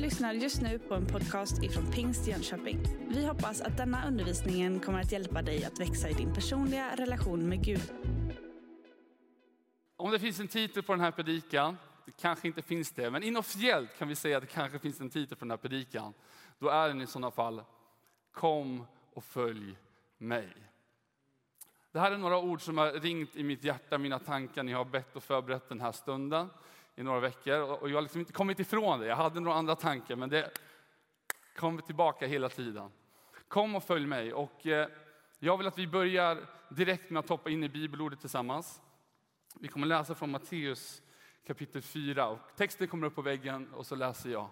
lyssnar just nu på en podcast ifrån Pingst Jönköping. Vi hoppas att denna undervisning kommer att hjälpa dig att växa i din personliga relation med Gud. Om det finns en titel på den här predikan, det kanske inte finns det, men inofficiellt kan vi säga att det kanske finns en titel på den här predikan. Då är den i sådana fall Kom och följ mig. Det här är några ord som har ringt i mitt hjärta, mina tankar när jag har bett och förberett den här stunden i några veckor. Och jag har liksom inte kommit ifrån det. Jag hade några andra tankar, men det kommer tillbaka hela tiden. Kom och följ mig. Och eh, jag vill att vi börjar direkt med att hoppa in i bibelordet tillsammans. Vi kommer läsa från Matteus kapitel 4. Och texten kommer upp på väggen och så läser jag.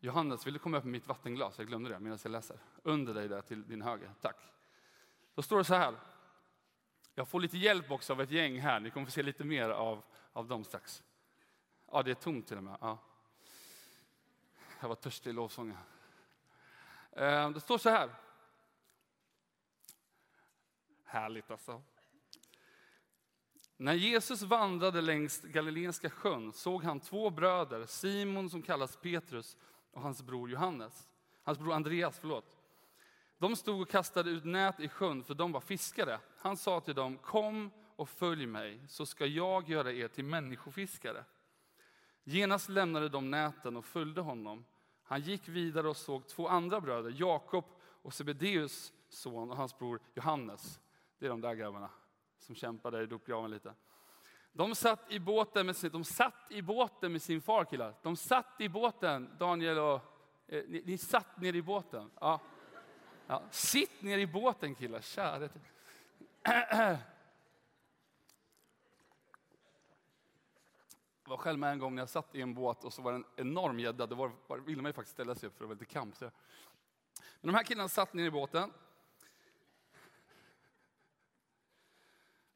Johannes, vill du komma upp med mitt vattenglas? Jag glömde det medan jag läser. Under dig där till din höger. Tack. Då står det så här. Jag får lite hjälp också av ett gäng här. Ni kommer få se lite mer av, av dem strax. Ja, det är tomt till och med. Ja. Jag var törstig i lovsången. Eh, det står så här. Härligt alltså. När Jesus vandrade längs Galileiska sjön såg han två bröder, Simon som kallas Petrus och hans bror Johannes. Hans bror Andreas, förlåt. De stod och kastade ut nät i sjön för de var fiskare. Han sa till dem, kom och följ mig så ska jag göra er till människofiskare. Genast lämnade de näten och följde honom. Han gick vidare och såg två andra bröder, Jakob och Sebedeus son och hans bror Johannes. Det är de där grabbarna som kämpade i dopgraven lite. De satt i båten med sin, de satt i båten med sin far killar. De satt i båten, Daniel och... Eh, ni, ni satt ner i båten. Ja. Ja, sitt ner i båten killar, kära. Jag var själv med en gång när jag satt i en båt och så var det en enorm gädda. Då var, ville man ju faktiskt ställa sig upp för det var lite kamp. Så. Men de här killarna satt ner i båten.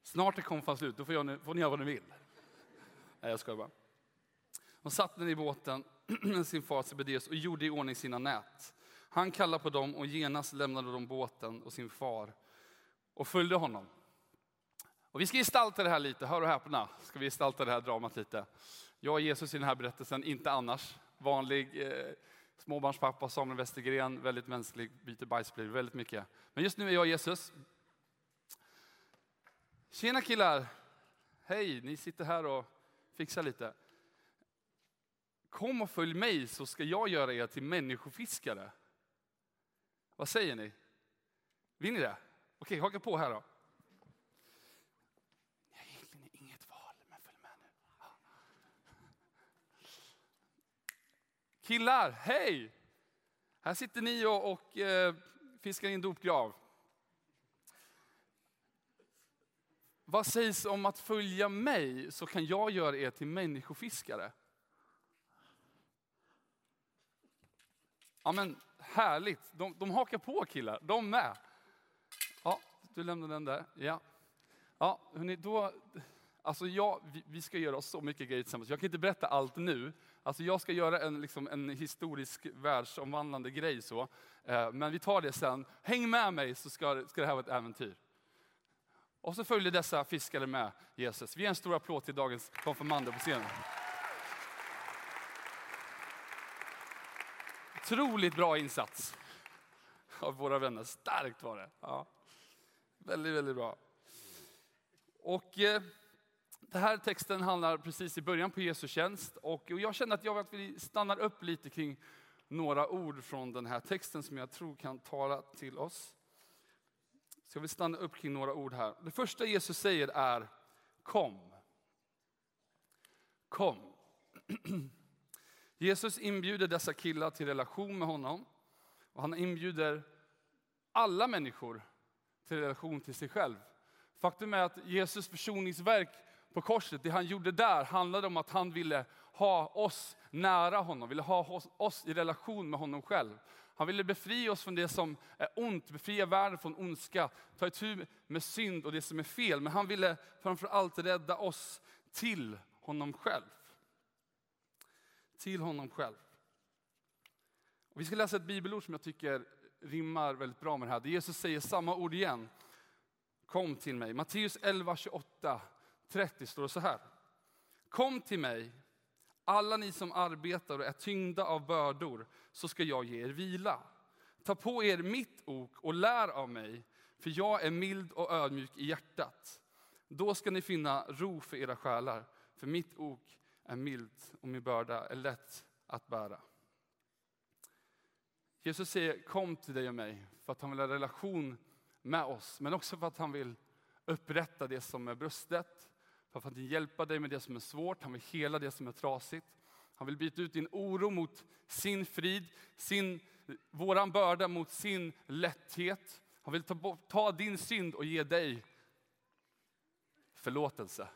Snart är konfan slut, då får, jag, får ni göra vad ni vill. Nej, jag skojar bara. De satt ner i båten med sin far Sebedeus och gjorde i ordning sina nät. Han kallade på dem och genast lämnade de båten och sin far och följde honom. Och vi ska gestalta det här lite, hör och häpna, ska vi gestalta det här dramat lite. Jag och Jesus i den här berättelsen, inte annars. Vanlig eh, småbarnspappa, Samuel Westergren, väldigt mänsklig, byter bajsblöjor väldigt mycket. Men just nu är jag Jesus. Tjena killar! Hej, ni sitter här och fixar lite. Kom och följ mig så ska jag göra er till människofiskare. Vad säger ni? Vill ni det? Okej, haka på här då. Ni har egentligen inget val, men följ med nu. Killar, hej! Här sitter ni och, och eh, fiskar i en dopgrav. Vad sägs om att följa mig så kan jag göra er till människofiskare? Ja men härligt, de, de hakar på killar, de med. Ja, du lämnar den där. Ja, ja hörni, då, alltså jag, vi, vi, ska göra så mycket grejer tillsammans. Jag kan inte berätta allt nu. Alltså jag ska göra en, liksom, en historisk världsomvandlande grej så. Eh, men vi tar det sen. Häng med mig så ska, ska det här vara ett äventyr. Och så följer dessa fiskare med Jesus. Vi ger en stor applåd till dagens konfirmander på scenen. Otroligt bra insats av våra vänner. Starkt var det. Ja. Väldigt, väldigt bra. Och eh, den här texten handlar precis i början på Jesu tjänst. Och, jag känner att jag vill stannar upp lite kring några ord från den här texten som jag tror kan tala till oss. Så jag vill stanna upp kring några ord här. Det första Jesus säger är kom. Kom. Jesus inbjuder dessa killar till relation med honom. Och han inbjuder alla människor till relation till sig själv. Faktum är att Jesus försoningsverk på korset, det han gjorde där handlade om att han ville ha oss nära honom, ville ha oss i relation med honom själv. Han ville befria oss från det som är ont, befria världen från ondska, ta itu med synd och det som är fel. Men han ville framför allt rädda oss till honom själv. Till honom själv. Och vi ska läsa ett bibelord som jag tycker rimmar väldigt bra med det här. Det Jesus säger samma ord igen. Kom till mig. Matteus 11, 28, 30 står det så här. Kom till mig, Alla ni som arbetar och är tyngda av bördor, så ska jag ge er vila. Ta på er mitt ok och lär av mig, för jag är mild och ödmjuk i hjärtat. Då ska ni finna ro för era själar, för mitt ok är milt och min börda är lätt att bära. Jesus säger kom till dig och mig för att han vill ha relation med oss, men också för att han vill upprätta det som är brustet, för att han vill hjälpa dig med det som är svårt, han vill hela det som är trasigt. Han vill byta ut din oro mot sin frid, sin, våran börda mot sin lätthet. Han vill ta, ta din synd och ge dig förlåtelse.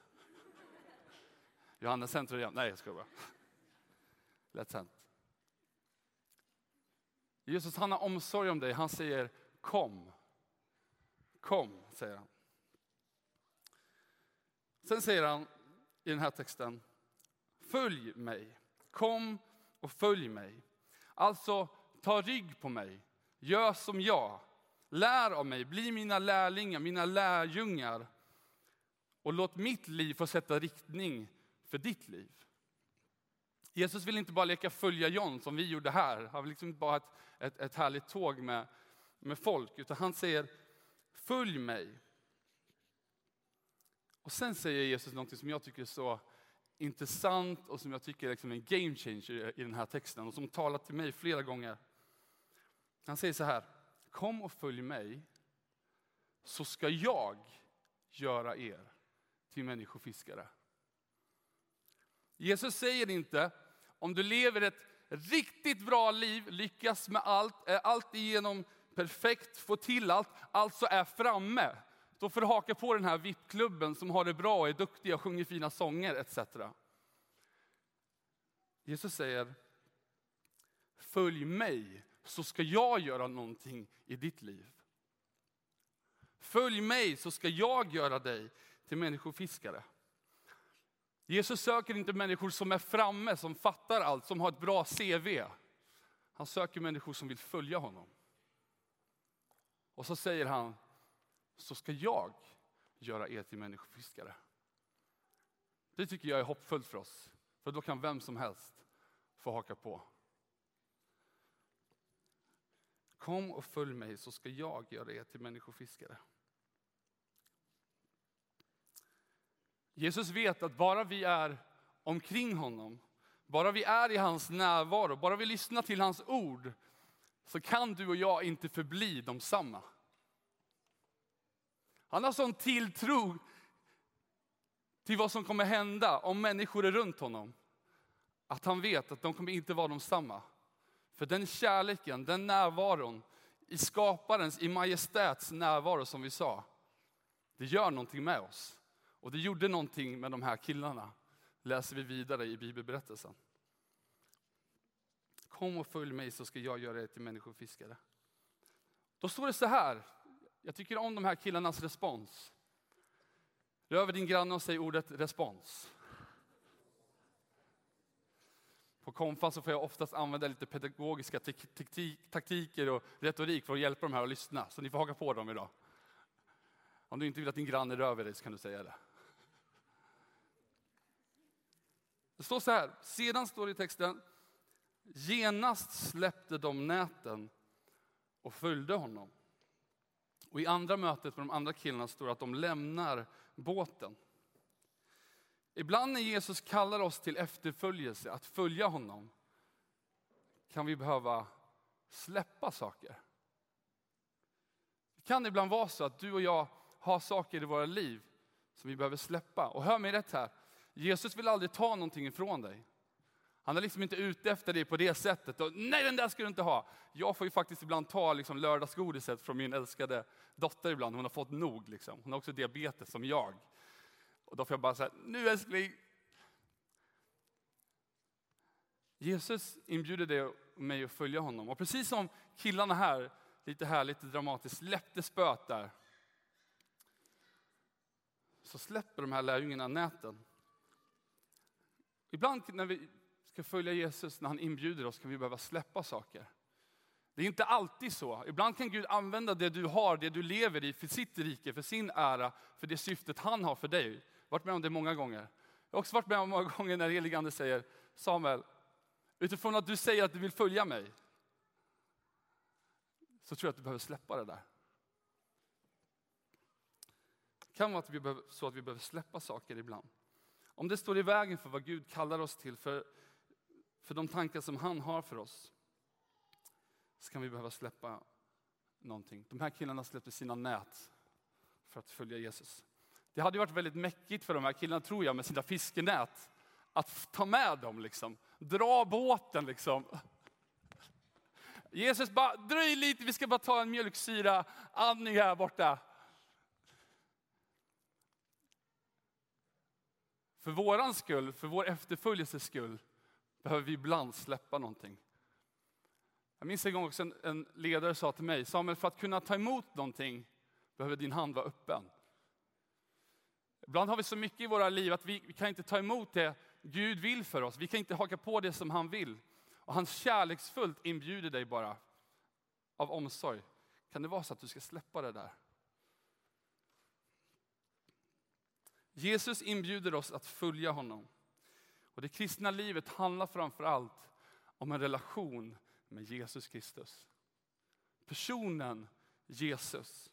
Johannes centrum igen. Nej, jag skojar. bara. Lätt hänt. Jesus han har omsorg om dig. Han säger kom. Kom, säger han. Sen säger han i den här texten, följ mig. Kom och följ mig. Alltså, ta rygg på mig. Gör som jag. Lär av mig, bli mina lärlingar, mina lärjungar. Och låt mitt liv få sätta riktning för ditt liv. Jesus vill inte bara leka följa John som vi gjorde här. Han vill liksom inte bara ha ett, ett, ett härligt tåg med, med folk, utan han säger följ mig. Och sen säger Jesus något som jag tycker är så intressant och som jag tycker är liksom en game changer i den här texten och som talat till mig flera gånger. Han säger så här, kom och följ mig så ska jag göra er till människofiskare. Jesus säger inte, om du lever ett riktigt bra liv, lyckas med allt, är allt igenom perfekt, får till allt, alltså är framme. Då får du haka på den här VIP-klubben som har det bra, och är duktiga, sjunger fina sånger etc. Jesus säger, följ mig så ska jag göra någonting i ditt liv. Följ mig så ska jag göra dig till människofiskare. Jesus söker inte människor som är framme, som fattar allt, som har ett bra CV. Han söker människor som vill följa honom. Och så säger han, så ska jag göra er till människofiskare. Det tycker jag är hoppfullt för oss, för då kan vem som helst få haka på. Kom och följ mig så ska jag göra er till människofiskare. Jesus vet att bara vi är omkring honom, bara vi är i hans närvaro, bara vi lyssnar till hans ord, så kan du och jag inte förbli de samma. Han har sån tilltro till vad som kommer hända om människor är runt honom, att han vet att de kommer inte vara de samma. För den kärleken, den närvaron, i skaparens, i majestäts närvaro som vi sa, det gör någonting med oss. Och det gjorde någonting med de här killarna, läser vi vidare i bibelberättelsen. Kom och följ mig så ska jag göra er till människofiskare. Då står det så här, jag tycker om de här killarnas respons. Rör över din granne och säg ordet respons. På konfa så får jag oftast använda lite pedagogiska taktiker och retorik för att hjälpa de här att lyssna. Så ni får haka på dem idag. Om du inte vill att din granne rör vid dig så kan du säga det. Det står så här, sedan står det i texten, genast släppte de näten och följde honom. Och i andra mötet med de andra killarna står det att de lämnar båten. Ibland när Jesus kallar oss till efterföljelse, att följa honom, kan vi behöva släppa saker. Det kan ibland vara så att du och jag har saker i våra liv som vi behöver släppa. Och hör mig rätt här, Jesus vill aldrig ta någonting ifrån dig. Han är liksom inte ute efter dig på det sättet. Och, Nej, den där ska du inte ha. Jag får ju faktiskt ibland ta liksom, lördagsgodiset från min älskade dotter ibland. Hon har fått nog. Liksom. Hon har också diabetes som jag. Och då får jag bara säga, nu älskling. Jesus inbjuder dig och mig att följa honom. Och precis som killarna här, lite här, lite dramatiskt, släppte spöet där. Så släpper de här lärjungarna näten. Ibland när vi ska följa Jesus, när han inbjuder oss, kan vi behöva släppa saker. Det är inte alltid så. Ibland kan Gud använda det du har, det du lever i, för sitt rike, för sin ära, för det syftet han har för dig. Jag har varit med om det många gånger. Jag har också varit med om många gånger när helig ande säger, Samuel, utifrån att du säger att du vill följa mig, så tror jag att du behöver släppa det där. Det kan vara att vi behöver, så att vi behöver släppa saker ibland. Om det står i vägen för vad Gud kallar oss till, för, för de tankar som han har för oss, så kan vi behöva släppa någonting. De här killarna släppte sina nät för att följa Jesus. Det hade varit väldigt mäckigt för de här killarna, tror jag, med sina fiskenät. Att ta med dem, liksom. dra båten. Liksom. Jesus bara, dröj lite, vi ska bara ta en mjölksyra andning här borta. För våran skull, för vår efterföljelses skull, behöver vi ibland släppa någonting. Jag minns en gång också en, en ledare sa till mig, Samuel för att kunna ta emot någonting behöver din hand vara öppen. Ibland har vi så mycket i våra liv att vi, vi kan inte ta emot det Gud vill för oss. Vi kan inte haka på det som han vill. Och han kärleksfullt inbjuder dig bara av omsorg. Kan det vara så att du ska släppa det där? Jesus inbjuder oss att följa honom. Och det kristna livet handlar framför allt om en relation med Jesus Kristus. Personen Jesus.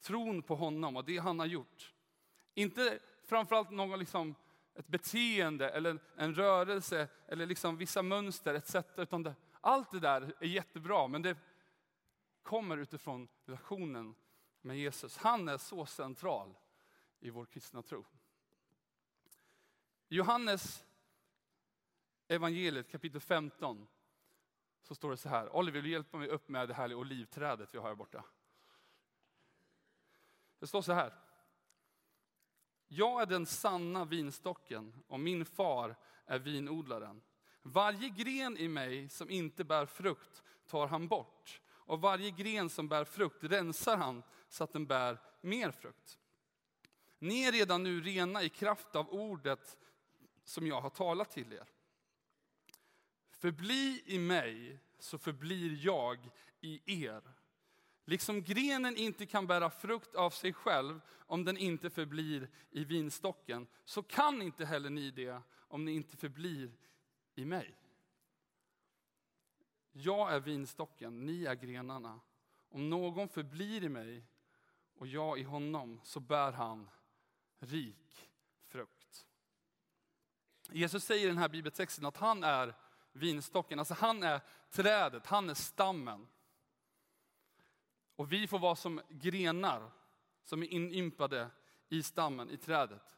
Tron på honom och det han har gjort. Inte framförallt någon liksom, ett beteende eller en rörelse eller liksom vissa mönster etc. Utan det, allt det där är jättebra men det kommer utifrån relationen med Jesus. Han är så central i vår kristna tro. Johannes evangeliet kapitel 15 så står det så här. Oliver, vill du hjälpa mig upp med det här olivträdet vi har här borta? Det står så här. Jag är den sanna vinstocken och min far är vinodlaren. Varje gren i mig som inte bär frukt tar han bort och varje gren som bär frukt rensar han så att den bär mer frukt. Ni är redan nu rena i kraft av ordet som jag har talat till er. Förbli i mig så förblir jag i er. Liksom grenen inte kan bära frukt av sig själv om den inte förblir i vinstocken, så kan inte heller ni det om ni inte förblir i mig. Jag är vinstocken, ni är grenarna. Om någon förblir i mig och jag i honom, så bär han rik frukt. Jesus säger i den här bibeltexten att han är vinstocken, alltså han är trädet, han är stammen. Och vi får vara som grenar som är inympade i stammen, i trädet.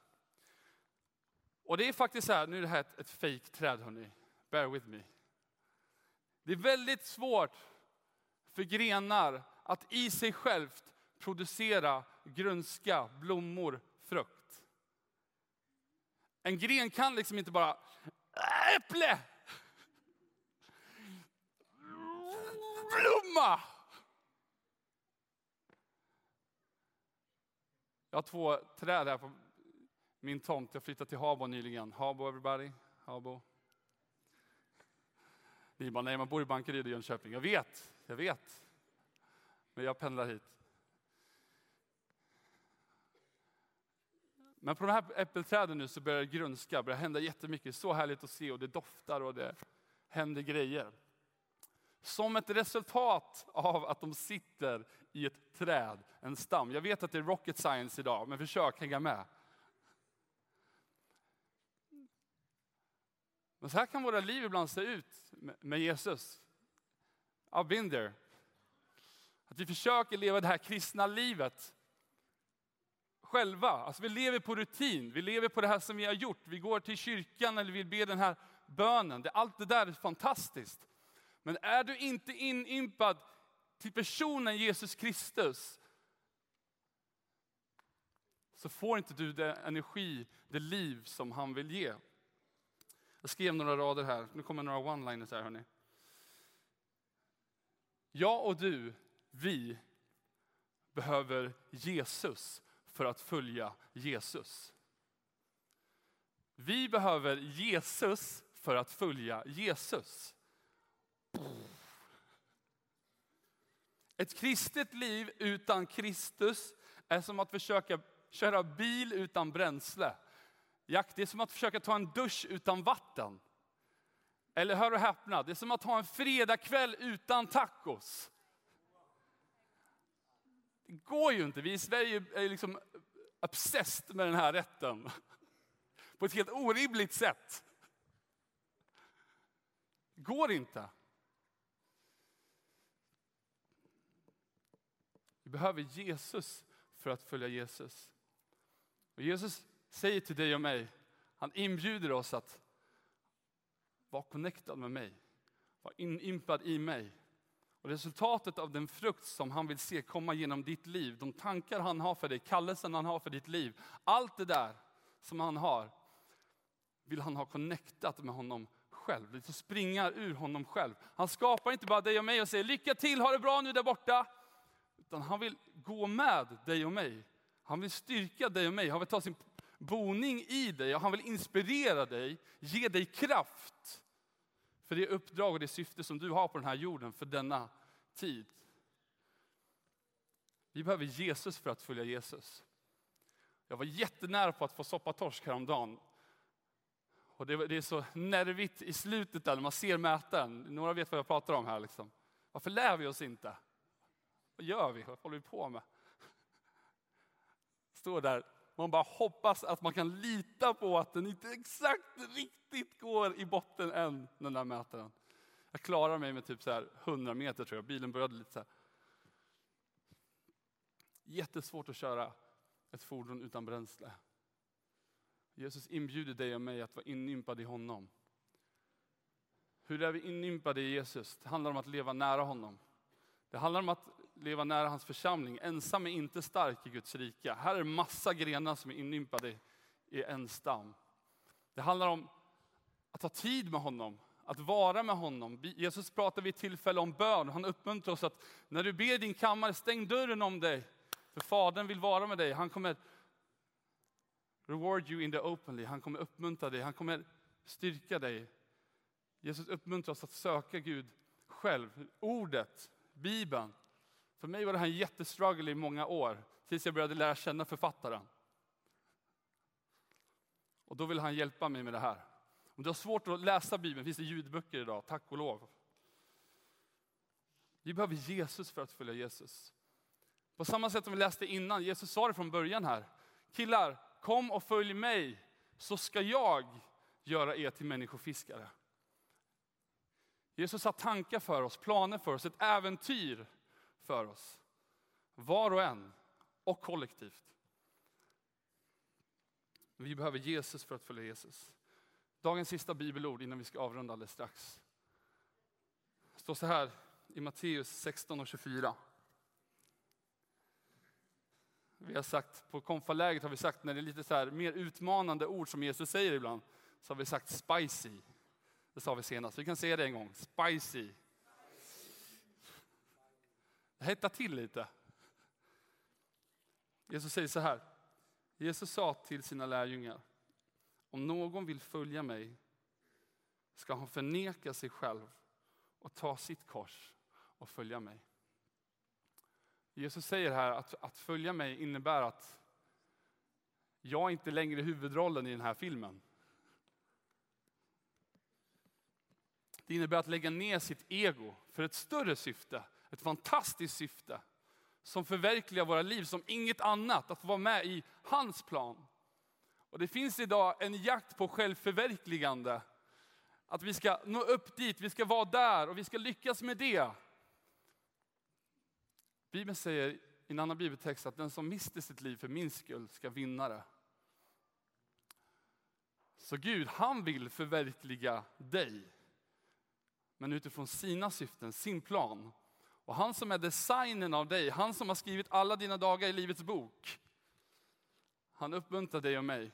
Och det är faktiskt så här, nu är det här ett, ett fake träd hörni, bear with me. Det är väldigt svårt för grenar att i sig självt producera grönska, blommor, frukt. En gren kan liksom inte bara, äh, äpple! Blomma! Jag har två träd här på min tomt. Jag flyttade till Habo nyligen. Habo everybody? Habo? Ni bara, nej man bor i Bankeryd i Jönköping. Jag vet, jag vet. Men jag pendlar hit. Men på de här äppelträden nu så börjar det grönska, börjar hända jättemycket. Så härligt att se och det doftar och det händer grejer. Som ett resultat av att de sitter i ett träd, en stam. Jag vet att det är rocket science idag, men försök hänga med. Men så här kan våra liv ibland se ut med Jesus. I've been there. Att vi försöker leva det här kristna livet själva. Alltså vi lever på rutin, vi lever på det här som vi har gjort. Vi går till kyrkan eller vill be den här bönen. Allt det där är fantastiskt. Men är du inte inympad till personen Jesus Kristus så får inte du den energi, det liv som han vill ge. Jag skrev några rader här, nu kommer några one-liners här hörni. Jag och du, vi behöver Jesus för att följa Jesus. Vi behöver Jesus för att följa Jesus. Ett kristet liv utan Kristus är som att försöka köra bil utan bränsle. Jack, det är som att försöka ta en dusch utan vatten. Eller hör och häpna, det är som att ha en fredagkväll utan tacos. Det går ju inte. Vi i Sverige är liksom obsessed med den här rätten. På ett helt orimligt sätt. Det går inte. Vi behöver Jesus för att följa Jesus. Och Jesus säger till dig och mig, han inbjuder oss att vara connectad med mig, vara inimpad i mig. Och resultatet av den frukt som han vill se komma genom ditt liv, de tankar han har för dig, kallelsen han har för ditt liv, allt det där som han har, vill han ha connectat med honom själv, vill springa ur honom själv. Han skapar inte bara dig och mig och säger lycka till, ha det bra nu där borta. Utan han vill gå med dig och mig. Han vill styrka dig och mig, han vill ta sin boning i dig och han vill inspirera dig, ge dig kraft för det uppdrag och det syfte som du har på den här jorden för denna tid. Vi behöver Jesus för att följa Jesus. Jag var jättenära på att få soppatorsk häromdagen. Och det, det är så nervigt i slutet där när man ser mätaren. Några vet vad jag pratar om här. Liksom. Varför lär vi oss inte? Vad gör vi? Vad håller vi på med? Står där, man bara hoppas att man kan lita på att den inte exakt riktigt går i botten än, den där mätaren. Jag klarar mig med typ så här 100 meter tror jag, bilen började lite så här. Jättesvårt att köra ett fordon utan bränsle. Jesus inbjuder dig och mig att vara inympad i honom. Hur är vi inympade i Jesus? Det handlar om att leva nära honom. Det handlar om att leva nära hans församling. Ensam är inte stark i Guds rike. Här är massa grenar som är inympade i en stam. Det handlar om att ha tid med honom, att vara med honom. Jesus pratar vid ett tillfälle om bön. Han uppmuntrar oss att när du ber i din kammare, stäng dörren om dig. För Fadern vill vara med dig. Han kommer reward you in the openly. Han kommer uppmuntra dig, han kommer styrka dig. Jesus uppmuntrar oss att söka Gud själv. Ordet, Bibeln. För mig var det här en jättestruggle i många år, tills jag började lära känna författaren. Och då vill han hjälpa mig med det här. Om du har svårt att läsa Bibeln finns det ljudböcker idag, tack och lov. Vi behöver Jesus för att följa Jesus. På samma sätt som vi läste innan, Jesus sa det från början här. Killar, kom och följ mig så ska jag göra er till människofiskare. Jesus har tankar för oss, planer för oss, ett äventyr för oss. Var och en och kollektivt. Vi behöver Jesus för att följa Jesus. Dagens sista bibelord innan vi ska avrunda alldeles strax. Det står så här i Matteus 16 och 24. Vi har sagt, på konfaläget har vi sagt, när det är lite så här mer utmanande ord som Jesus säger ibland, så har vi sagt spicy. Det sa vi senast, vi kan säga det en gång, spicy. Hetta till lite. Jesus säger så här, Jesus sa till sina lärjungar, om någon vill följa mig ska han förneka sig själv och ta sitt kors och följa mig. Jesus säger här att, att följa mig innebär att jag inte längre är huvudrollen i den här filmen. Det innebär att lägga ner sitt ego för ett större syfte, ett fantastiskt syfte som förverkligar våra liv som inget annat, att få vara med i hans plan. Och det finns idag en jakt på självförverkligande. Att vi ska nå upp dit, vi ska vara där och vi ska lyckas med det. Bibeln säger i en annan bibeltext att den som mister sitt liv för min skull ska vinna det. Så Gud, han vill förverkliga dig. Men utifrån sina syften, sin plan. Och han som är designen av dig, han som har skrivit alla dina dagar i livets bok. Han uppmuntrar dig och mig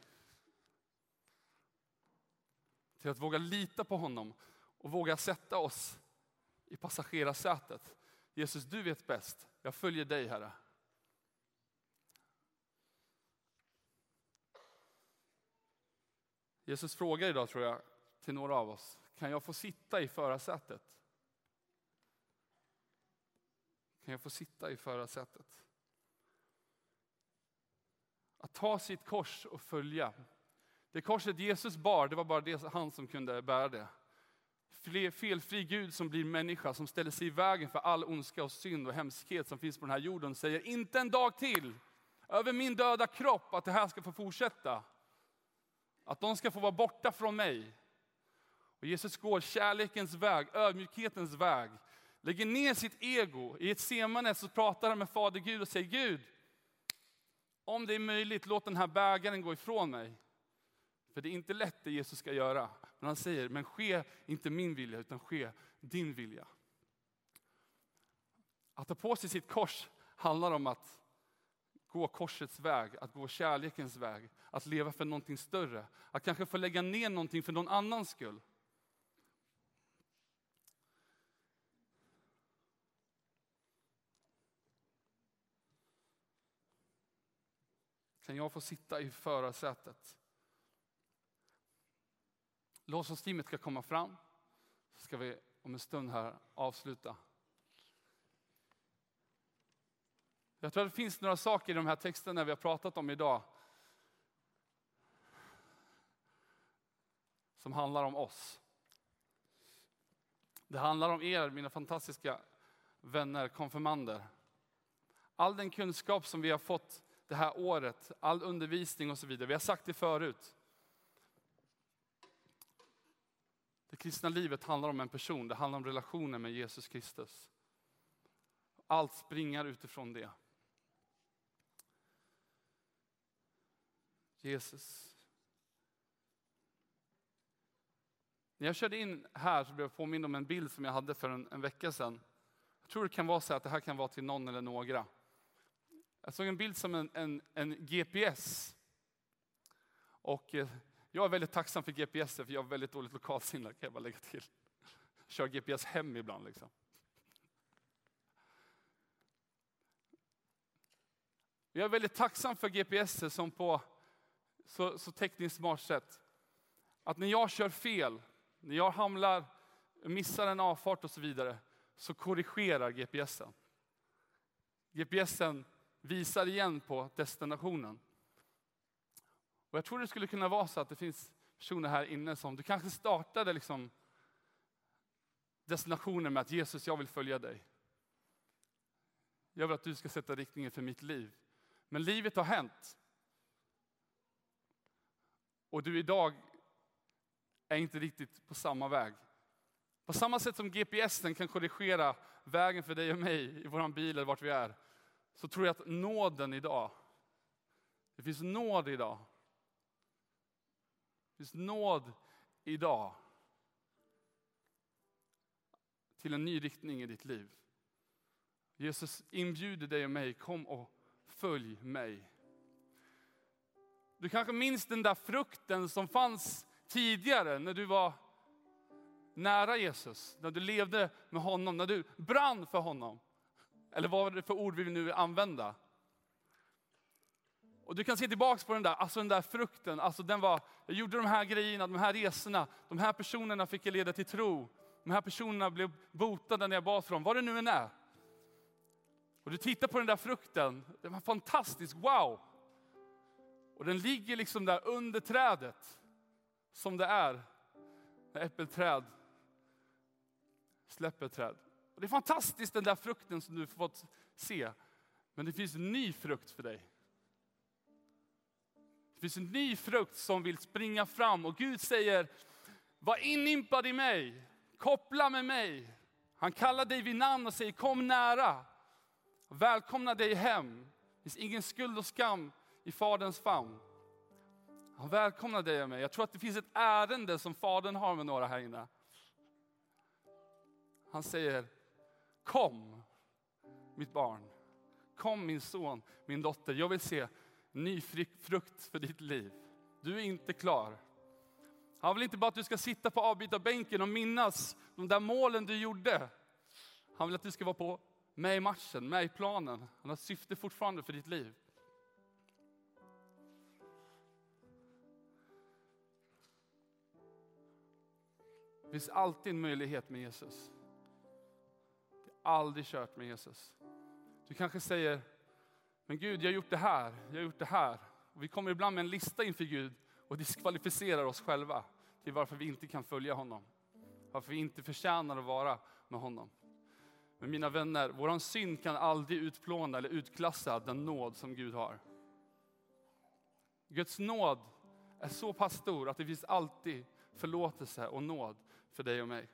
till att våga lita på honom och våga sätta oss i passagerarsätet. Jesus, du vet bäst. Jag följer dig, Herre. Jesus frågar idag, tror jag, till några av oss. Kan jag få sitta i förarsätet? Kan jag få sitta i förarsätet? Att ta sitt kors och följa. Det korset Jesus bar, det var bara det, han som kunde bära det. felfri Gud som blir människa, som ställer sig i vägen för all ondska och synd och hemskhet som finns på den här jorden, säger inte en dag till över min döda kropp att det här ska få fortsätta. Att de ska få vara borta från mig. Och Jesus går kärlekens väg, ödmjukhetens väg, lägger ner sitt ego. I ett semane så pratar han med Fader Gud och säger Gud, om det är möjligt, låt den här bägaren gå ifrån mig. För det är inte lätt det Jesus ska göra. Men han säger, men ske inte min vilja, utan ske din vilja. Att ta på sig sitt kors handlar om att gå korsets väg, att gå kärlekens väg, att leva för någonting större. Att kanske få lägga ner någonting för någon annans skull. Kan jag få sitta i förarsätet? Lovsångsteamet ska komma fram. Så ska vi om en stund här avsluta. Jag tror att det finns några saker i de här texterna vi har pratat om idag. Som handlar om oss. Det handlar om er, mina fantastiska vänner, konfirmander. All den kunskap som vi har fått det här året, all undervisning och så vidare. Vi har sagt det förut. Det kristna livet handlar om en person, det handlar om relationen med Jesus Kristus. Allt springar utifrån det. Jesus. När jag körde in här så blev jag påmind om en bild som jag hade för en, en vecka sedan. Jag tror det kan vara så att det här kan vara till någon eller några. Jag såg en bild som en, en, en GPS. Och eh, jag är väldigt tacksam för GPS, för jag har väldigt dåligt lokalsinne, kan jag bara lägga till. Jag kör GPS hem ibland. Liksom. Jag är väldigt tacksam för GPS som på så, så tekniskt smart sätt. Att när jag kör fel, när jag hamnar, missar en avfart och så vidare, så korrigerar GPSen. GPSen visar igen på destinationen. Och jag tror det skulle kunna vara så att det finns personer här inne som, du kanske startade liksom destinationen med att Jesus, jag vill följa dig. Jag vill att du ska sätta riktningen för mitt liv. Men livet har hänt. Och du idag är inte riktigt på samma väg. På samma sätt som GPSen kan korrigera vägen för dig och mig i vår bil eller vart vi är, så tror jag att nåden idag, det finns nåd idag. Det finns nåd idag till en ny riktning i ditt liv. Jesus inbjuder dig och mig, kom och följ mig. Du kanske minns den där frukten som fanns tidigare när du var nära Jesus, när du levde med honom, när du brann för honom. Eller vad är det för ord vi nu använda? Och du kan se tillbaks på den där, alltså den där frukten, alltså den var, jag gjorde de här grejerna, de här resorna, de här personerna fick jag leda till tro. De här personerna blev botade när jag bad för dem, vad det nu än är. Och du tittar på den där frukten, den var fantastisk, wow! Och den ligger liksom där under trädet, som det är när äppelträd släpper träd. Och det är fantastiskt den där frukten som du fått se. Men det finns en ny frukt för dig. Det finns en ny frukt som vill springa fram och Gud säger, var inimpad i mig, koppla med mig. Han kallar dig vid namn och säger kom nära. Välkomna dig hem. Det finns ingen skuld och skam i Faderns famn. Han välkomnar dig och mig. Jag tror att det finns ett ärende som Fadern har med några här inne. Han säger, kom mitt barn. Kom min son, min dotter. Jag vill se ny frukt för ditt liv. Du är inte klar. Han vill inte bara att du ska sitta på avbytarbänken och minnas de där målen du gjorde. Han vill att du ska vara på, med i matchen, med i planen. Han har ett syfte fortfarande för ditt liv. Det finns alltid en möjlighet med Jesus. Aldrig kört med Jesus. Du kanske säger, men Gud, jag har gjort det här, jag har gjort det här. Och vi kommer ibland med en lista inför Gud och diskvalificerar oss själva till varför vi inte kan följa honom. varför vi inte förtjänar att vara med honom. Men mina vänner, våran synd kan aldrig utplåna eller utklassa den nåd som Gud har. Guds nåd är så pass stor att det finns alltid förlåtelse och nåd för dig och mig.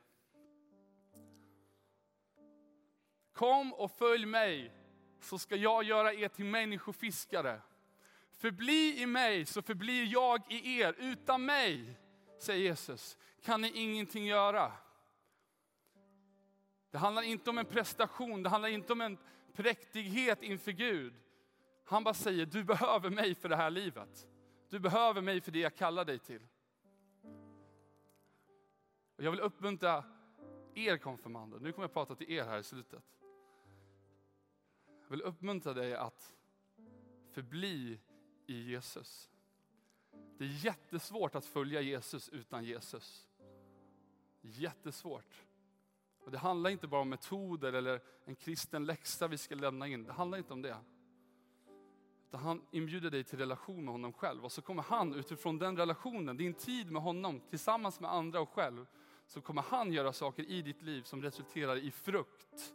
Kom och följ mig så ska jag göra er till människofiskare. Förbli i mig så förblir jag i er. Utan mig, säger Jesus, kan ni ingenting göra. Det handlar inte om en prestation, det handlar inte om en präktighet inför Gud. Han bara säger, du behöver mig för det här livet. Du behöver mig för det jag kallar dig till. Och jag vill uppmuntra er konfirmander, nu kommer jag prata till er här i slutet. Jag vill uppmuntra dig att förbli i Jesus. Det är jättesvårt att följa Jesus utan Jesus. Jättesvårt. Och det handlar inte bara om metoder eller en kristen läxa vi ska lämna in. Det handlar inte om det. Utan han inbjuder dig till relation med honom själv och så kommer han utifrån den relationen, din tid med honom tillsammans med andra och själv, så kommer han göra saker i ditt liv som resulterar i frukt.